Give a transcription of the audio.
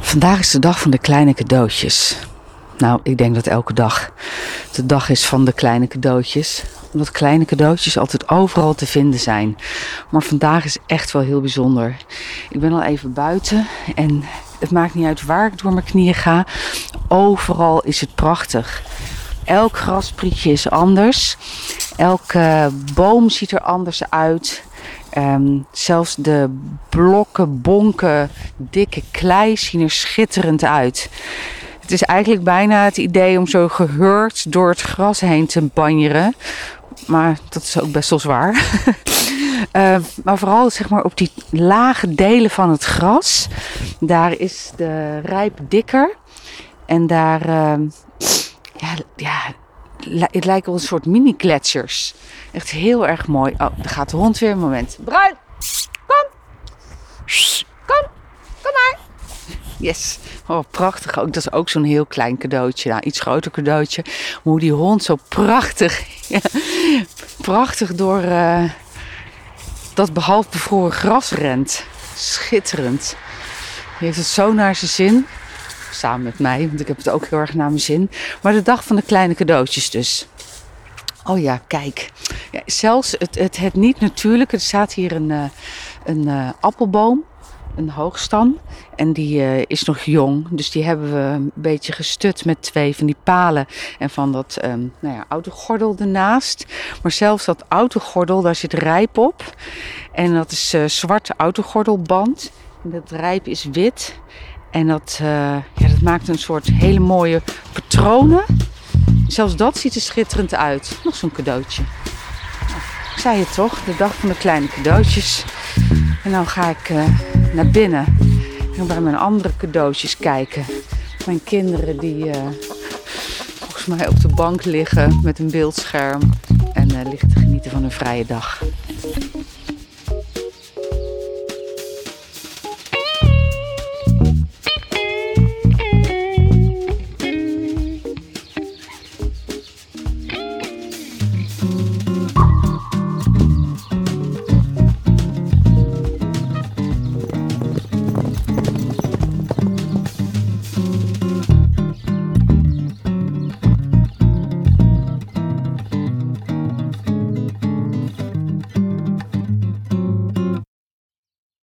Vandaag is de dag van de kleine cadeautjes. Nou, ik denk dat elke dag de dag is van de kleine cadeautjes. Omdat kleine cadeautjes altijd overal te vinden zijn. Maar vandaag is echt wel heel bijzonder. Ik ben al even buiten en het maakt niet uit waar ik door mijn knieën ga. Overal is het prachtig. Elk grasprietje is anders. Elke boom ziet er anders uit. Ehm, zelfs de blokken, bonken, dikke klei zien er schitterend uit. Het is eigenlijk bijna het idee om zo gehurkt door het gras heen te banjeren. Maar dat is ook best wel zwaar. Uh, maar vooral zeg maar, op die lage delen van het gras. Daar is de rijp dikker. En daar, uh, ja, het lijkt wel een soort mini-gletsjers. Echt heel erg mooi. Oh, daar gaat de hond weer moment. Bruin, kom. Kom, kom maar. Yes. Oh, prachtig ook. Dat is ook zo'n heel klein cadeautje. Nou, iets groter cadeautje. hoe die hond zo prachtig, prachtig door uh, dat behalve bevroren gras rent. Schitterend. Die heeft het zo naar zijn zin. Samen met mij, want ik heb het ook heel erg naar mijn zin. Maar de dag van de kleine cadeautjes dus. Oh ja, kijk. Ja, zelfs het, het, het niet natuurlijke. Er staat hier een, uh, een uh, appelboom. Een hoogstam. En die uh, is nog jong. Dus die hebben we een beetje gestut met twee van die palen. En van dat um, nou ja, autogordel ernaast. Maar zelfs dat autogordel, daar zit rijp op. En dat is zwarte autogordelband. En dat rijp is wit. En dat, ja, dat maakt een soort hele mooie patronen. Zelfs dat ziet er schitterend uit. Nog zo'n cadeautje. Ik zei het toch, de dag van de kleine cadeautjes. En dan ga ik uh, naar binnen en bij mijn andere cadeautjes kijken. Mijn kinderen die uh, volgens mij op de bank liggen met een beeldscherm en liggen te genieten van een vrije dag.